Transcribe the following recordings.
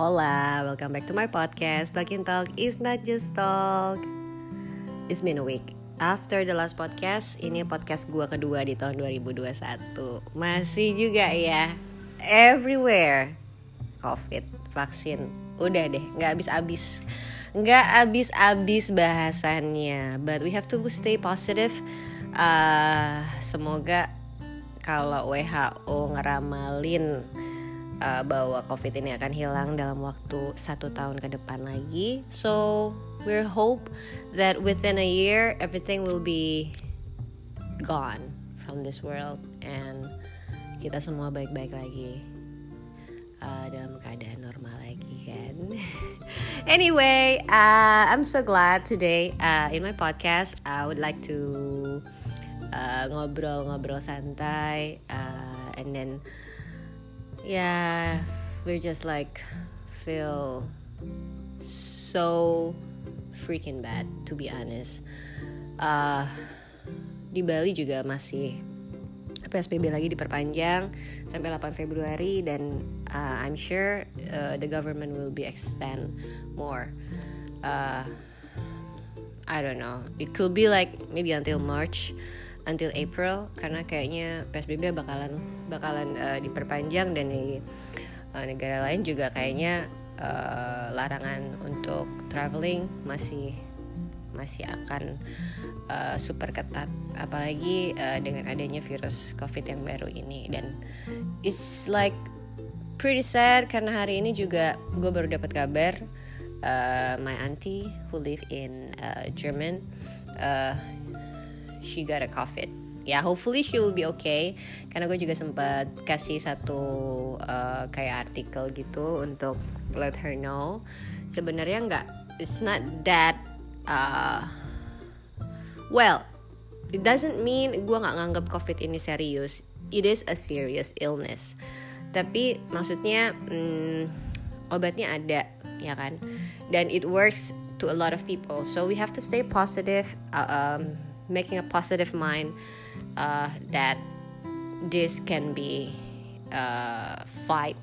Hola, welcome back to my podcast. Talking Talk is not just talk. It's been a week. After the last podcast, ini podcast gua kedua di tahun 2021. Masih juga ya, everywhere. Covid, vaksin, udah deh, nggak habis-habis, nggak habis-habis bahasannya. But we have to stay positive. Uh, semoga kalau WHO ngeramalin uh, bahwa COVID ini akan hilang dalam waktu satu tahun ke depan lagi. So we hope that within a year everything will be gone from this world and kita semua baik-baik lagi uh, dalam keadaan normal lagi kan. anyway, uh, I'm so glad today uh, in my podcast I would like to ngobrol-ngobrol uh, santai uh, and then yeah we're just like feel so freaking bad to be honest uh, di Bali juga masih PSBB lagi diperpanjang sampai 8 Februari dan uh, I'm sure uh, the government will be extend more. Uh, I don't know. It could be like maybe until March until April karena kayaknya PSBB bakalan bakalan uh, diperpanjang dan di uh, negara lain juga kayaknya uh, larangan untuk traveling masih masih akan uh, super ketat. Apalagi uh, dengan adanya virus covid yang baru ini. Dan it's like pretty sad karena hari ini juga gue baru dapat kabar uh, my auntie who live in uh, German uh, she got a COVID ya yeah, hopefully she will be okay. Karena gue juga sempat kasih satu uh, kayak artikel gitu untuk let her know. Sebenarnya nggak it's not that uh, well it doesn't mean gue nggak nganggap covid ini serius. It is a serious illness. Tapi maksudnya hmm, obatnya ada ya kan? Dan it works to a lot of people. So we have to stay positive uh, um, making a positive mind uh, that this can be uh, fight.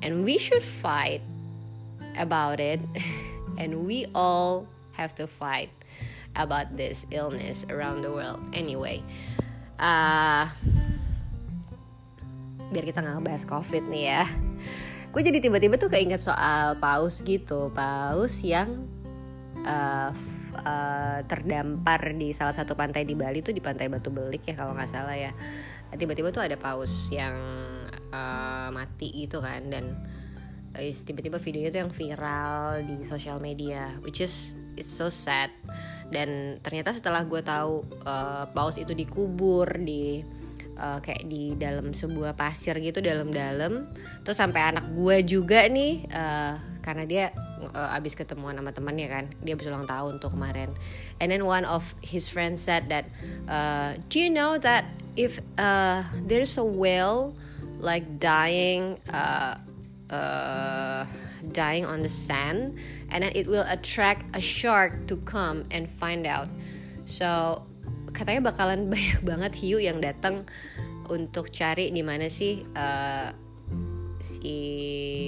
And we should fight about it. And we all have to fight about this illness around the world. Anyway uh, biar kita nggak bahas covid nih ya. Gue jadi tiba-tiba tuh keinget soal paus gitu. Paus yang uh, uh, terdampar di salah satu pantai di Bali tuh di pantai Batu Belik ya kalau nggak salah ya. Tiba-tiba tuh ada paus yang uh, mati gitu kan dan uh, tiba-tiba videonya tuh yang viral di sosial media which is it's so sad. Dan ternyata setelah gue tahu uh, paus itu dikubur di uh, kayak di dalam sebuah pasir gitu dalam-dalam terus sampai anak gue juga nih uh, karena dia uh, abis ketemuan sama temannya kan. Dia habis ulang tahun tuh kemarin. And then one of his friends said that uh, do you know that if uh, there's a whale like dying uh, uh, dying on the sand and then it will attract a shark to come and find out. So katanya bakalan banyak banget hiu yang datang untuk cari di mana sih uh, si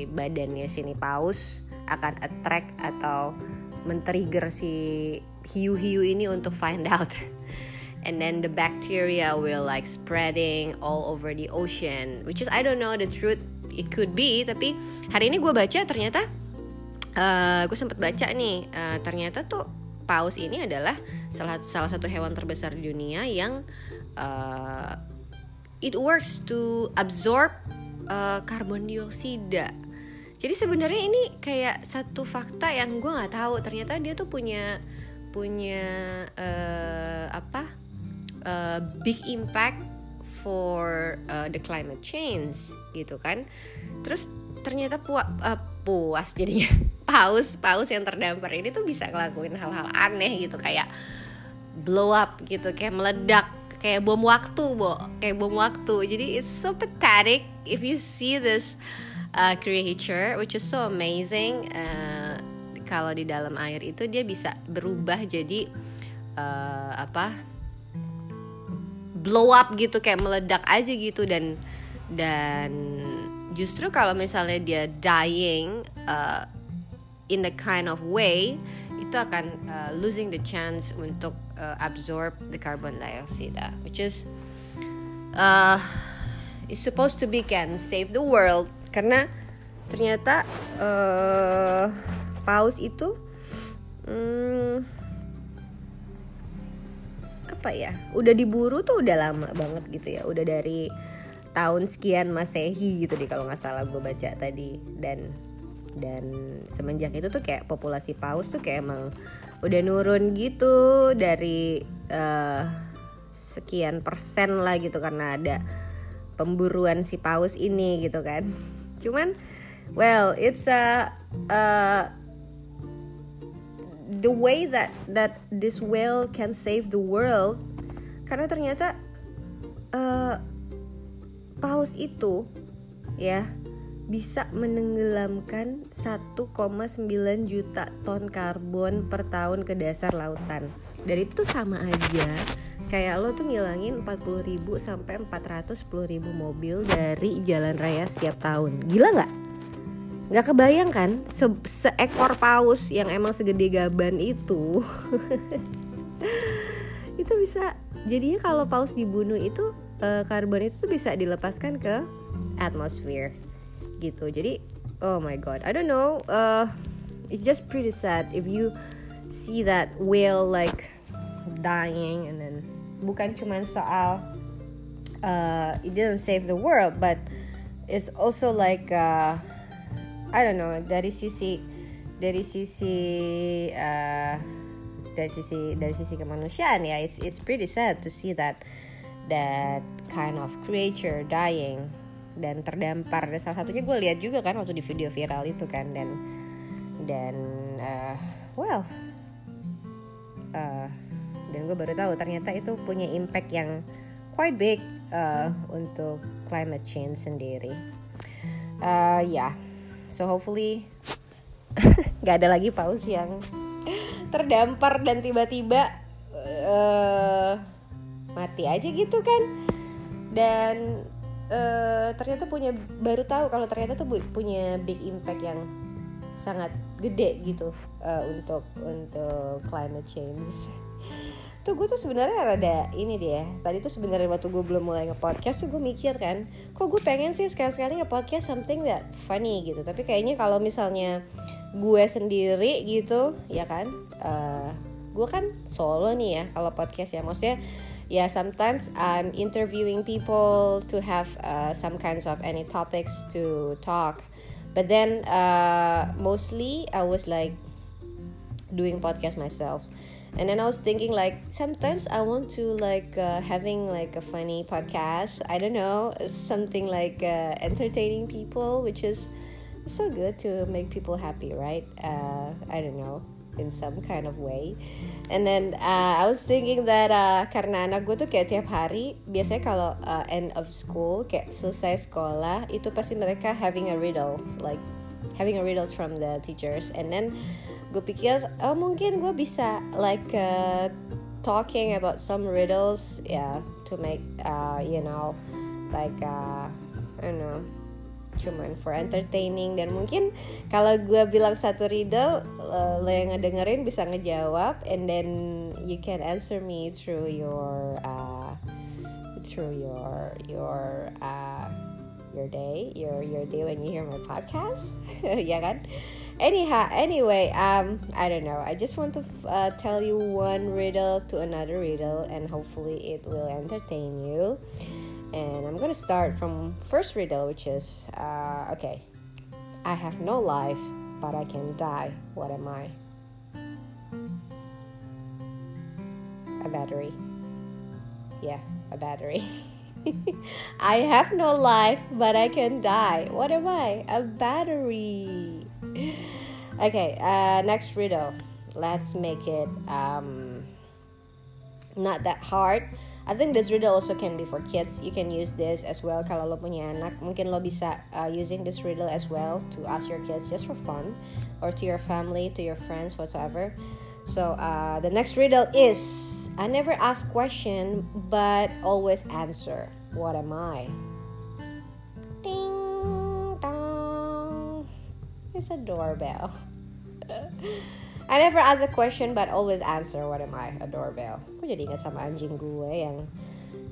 badannya sini paus akan attract atau men-trigger si hiu-hiu ini untuk find out and then the bacteria will like spreading all over the ocean which is I don't know the truth it could be tapi hari ini gue baca ternyata uh, gue sempat baca nih uh, ternyata tuh paus ini adalah salah salah satu hewan terbesar di dunia yang uh, it works to absorb uh, karbon dioksida. Jadi sebenarnya ini kayak satu fakta yang gue nggak tahu. Ternyata dia tuh punya punya uh, apa uh, big impact for uh, the climate change gitu kan. Terus ternyata puas uh, puas jadinya paus paus yang terdampar ini tuh bisa ngelakuin hal-hal aneh gitu kayak blow up gitu kayak meledak kayak bom waktu bo kayak bom waktu jadi it's so pathetic if you see this uh, creature which is so amazing. Uh, kalau di dalam air itu dia bisa berubah jadi uh, apa blow up gitu kayak meledak aja gitu. Dan dan justru kalau misalnya dia dying uh, in the kind of way itu akan uh, losing the chance untuk uh, absorb the carbon dioxide which is uh, it's supposed to be can save the world karena ternyata uh, paus itu hmm, apa ya udah diburu tuh udah lama banget gitu ya. Udah dari tahun sekian masehi gitu deh kalau nggak salah gue baca tadi. Dan dan semenjak itu tuh kayak populasi paus tuh kayak emang udah nurun gitu dari uh, sekian persen lah gitu karena ada pemburuan si paus ini gitu kan cuman well it's a uh, the way that that this whale can save the world karena ternyata uh, paus itu ya bisa menenggelamkan 1,9 juta ton karbon per tahun ke dasar lautan. Dari itu tuh sama aja kayak lo tuh ngilangin 40 ribu sampai 410 ribu mobil dari jalan raya setiap tahun. Gila nggak? Nggak kebayang kan Se seekor paus yang emang segede gaban itu itu bisa jadinya kalau paus dibunuh itu uh, karbon itu tuh bisa dilepaskan ke atmosfer gitu jadi oh my god I don't know uh, it's just pretty sad if you see that whale like dying and then bukan cuma soal uh, it didn't save the world but it's also like uh, I don't know dari sisi dari sisi uh, dari sisi dari sisi kemanusiaan ya it's it's pretty sad to see that that kind of creature dying dan terdampar. Dan salah satunya gue lihat juga kan waktu di video viral itu kan dan dan uh, well uh, dan gue baru tahu ternyata itu punya impact yang quite big uh, untuk climate change sendiri. Uh, ya. Yeah. so hopefully nggak ada lagi paus yang terdampar dan tiba-tiba uh, mati aja gitu kan. Dan uh, ternyata punya baru tahu kalau ternyata tuh punya big impact yang sangat gede gitu uh, untuk untuk climate change tuh gue tuh sebenarnya rada ini dia tadi tuh sebenarnya waktu gue belum mulai nge-podcast tuh gue mikir kan kok gue pengen sih sekali-sekali nge-podcast something that funny gitu. Tapi kayaknya kalau misalnya gue sendiri gitu ya kan uh, gue kan solo nih ya kalau podcast ya. Maksudnya ya sometimes I'm interviewing people to have uh, some kinds of any topics to talk. But then uh, mostly I was like doing podcast myself and then i was thinking like sometimes i want to like uh, having like a funny podcast. I don't know something like uh, entertaining people which is so good to make people happy right? Uh, i don't know in some kind of way. And then uh, I was thinking that uh, karena anak gue tuh kayak tiap hari biasanya kalau uh, end of school kayak selesai sekolah itu pasti mereka having a riddles like having a riddles from the teachers. And then gue pikir oh mungkin gue bisa like uh, talking about some riddles ya yeah, to make uh, you know like uh, I don't know cuman for entertaining. Dan mungkin kalau gue bilang satu riddle uh, lo yang ngedengerin bisa ngejawab and then you can answer me through your uh, through your your uh, your day your your day when you hear my podcast. Ya kan anyhow anyway um i don't know. I just want to uh, tell you one riddle to another riddle and hopefully it will entertain you. And i'm gonna start from first riddle which is uh, okay. I have no life but i can die. What am i? A battery. Yeah a battery. I have no life, but I can die. What am I? A battery. Okay, uh, next riddle. Let's make it um, not that hard. I think this riddle also can be for kids. You can use this as well kalau lo punya anak. Mungkin lo bisa uh, using this riddle as well to ask your kids just for fun or to your family, to your friends, whatsoever. So uh, the next riddle is I never ask question but always answer. What am I? It's a doorbell. I never ask a question but always answer what am I? A doorbell. Aku jadi ingat sama anjing gue yang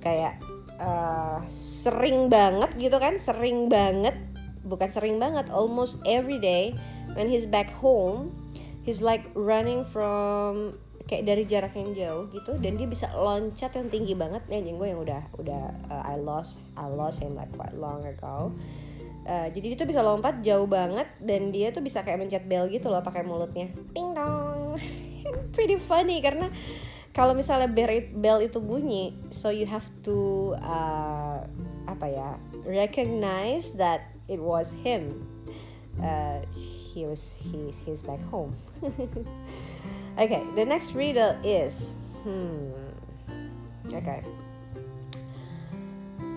kayak uh, sering banget gitu kan, sering banget, bukan sering banget, almost every day when he's back home, he's like running from kayak dari jarak yang jauh gitu dan dia bisa loncat yang tinggi banget nih anjing gue yang udah udah uh, I lost I lost him like quite long ago Uh, jadi dia tuh bisa lompat jauh banget dan dia tuh bisa kayak mencet bel gitu loh pakai mulutnya. Ding dong. Pretty funny karena kalau misalnya bell itu bunyi, so you have to uh, apa ya recognize that it was him. Uh, he was he's he's back home. okay, the next riddle is hmm. Okay.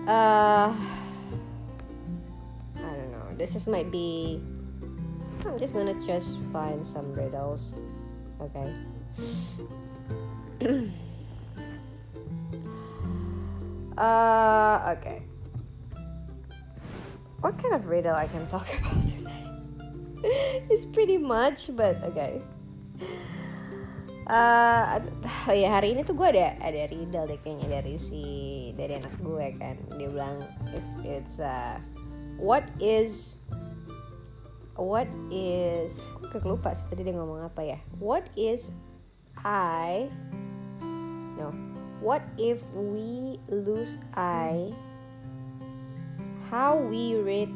Uh this is might be I'm just gonna just find some riddles okay? Uh okay. What kind of riddle I can talk about tonight? It's pretty much but okay. Uh, oh ya hari ini tuh gue ada ada riddle deh kayaknya dari si dari anak gue kan. Dia bilang it's it's uh, what is what is lupa sih tadi dia ngomong apa ya? What is I no. What if we lose I? How we read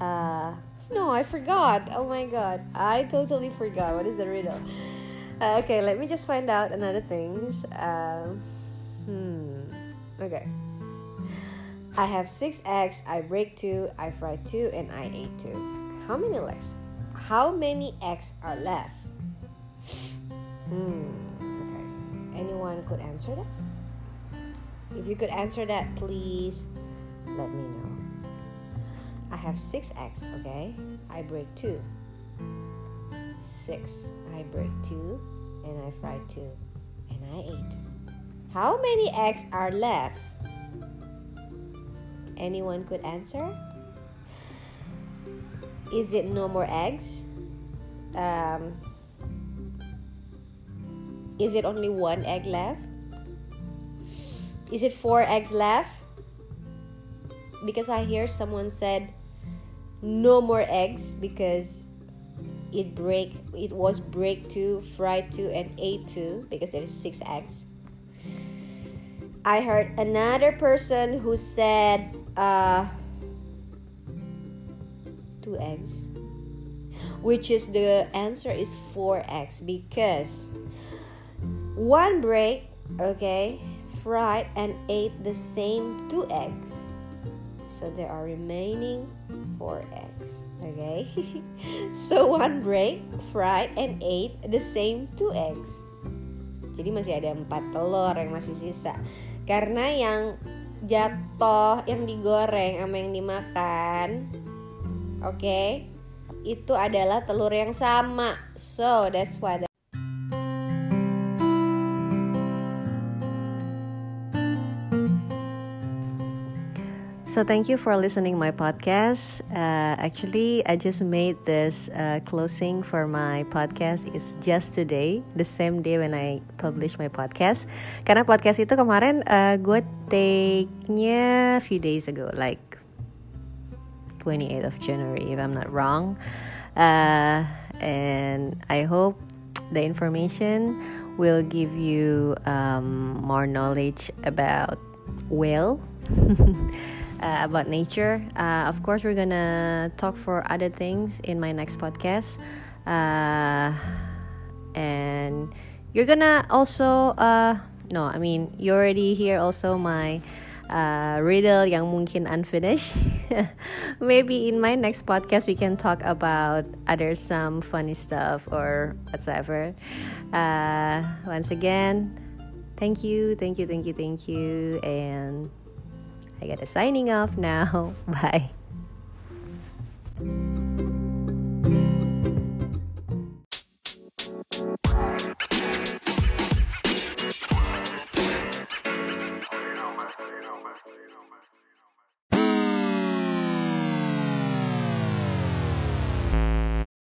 uh no I forgot. Oh my god. I totally forgot. What is the riddle? Uh, okay let me just find out another things. Um, hmm. Okay I have six eggs, I break two, I fry two, and I ate two. How many legs? How many eggs are left? Hmm, okay. Anyone could answer that? If you could answer that, please let me know. I have six eggs, okay? I break two. Six. I break two, and I fry two, and I ate. How many eggs are left? Anyone could answer? Is it no more eggs? Um, is it only one egg left? Is it four eggs left? Because I hear someone said no more eggs because it break it was break two, fried two, and ate two because there is six eggs. I heard another person who said uh, two eggs which is the answer is four eggs because one break okay fried and ate the same two eggs so there are remaining four eggs okay? So one break fried and ate the same two eggs jadi masih ada empat telur yang masih sisa. Karena yang jatuh yang digoreng sama yang dimakan. Oke? Okay, itu adalah telur yang sama. So that's why So thank you for listening my podcast. Uh, actually, I just made this uh, closing for my podcast. It's just today, the same day when I publish my podcast. Karena podcast itu kemarin uh, gue take-nya few days ago, like 28th of January, if I'm not wrong. Uh, and I hope the information will give you um, more knowledge about whale. uh, about nature. Uh, of course, we're gonna talk for other things in my next podcast, uh, and you're gonna also uh, no, I mean you already hear also my uh, riddle yang mungkin unfinished. Maybe in my next podcast we can talk about other some funny stuff or whatever. Uh, once again, thank you, thank you, thank you, thank you, and I gotta signing off now. Bye.